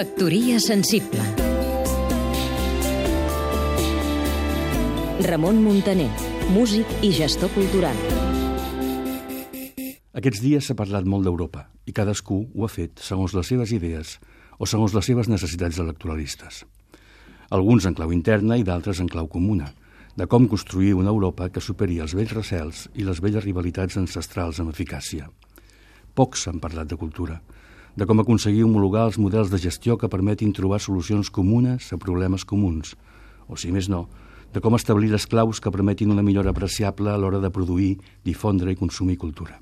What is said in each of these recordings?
Factoria sensible Ramon Muntaner, músic i gestor cultural. Aquests dies s'ha parlat molt d'Europa i cadascú ho ha fet segons les seves idees o segons les seves necessitats electoralistes. Alguns en clau interna i d'altres en clau comuna, de com construir una Europa que superi els vells recels i les velles rivalitats ancestrals amb eficàcia. Pocs han parlat de cultura, de com aconseguir homologar els models de gestió que permetin trobar solucions comunes a problemes comuns, o, si més no, de com establir les claus que permetin una millora apreciable a l'hora de produir, difondre i consumir cultura.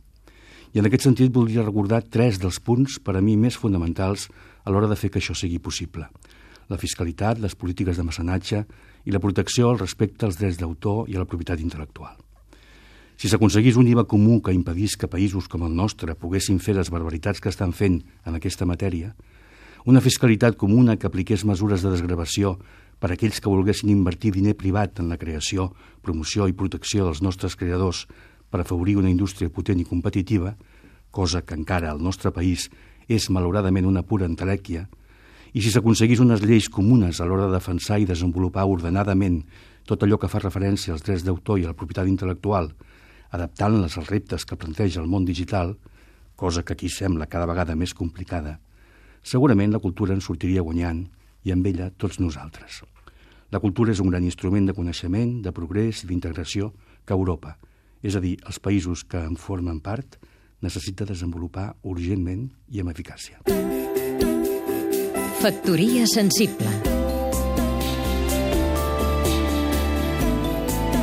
I en aquest sentit voldria recordar tres dels punts per a mi més fonamentals a l'hora de fer que això sigui possible. La fiscalitat, les polítiques de mecenatge i la protecció al respecte als drets d'autor i a la propietat intel·lectual. Si s'aconseguís un IVA comú que impedís que països com el nostre poguessin fer les barbaritats que estan fent en aquesta matèria, una fiscalitat comuna que apliqués mesures de desgravació per a aquells que volguessin invertir diner privat en la creació, promoció i protecció dels nostres creadors per afavorir una indústria potent i competitiva, cosa que encara al nostre país és malauradament una pura entelèquia, i si s'aconseguís unes lleis comunes a l'hora de defensar i desenvolupar ordenadament tot allò que fa referència als drets d'autor i a la propietat intel·lectual, adaptant-les als reptes que planteja el món digital, cosa que aquí sembla cada vegada més complicada, segurament la cultura en sortiria guanyant i amb ella tots nosaltres. La cultura és un gran instrument de coneixement, de progrés i d'integració que Europa, és a dir, els països que en formen part, necessita desenvolupar urgentment i amb eficàcia. Factoria sensible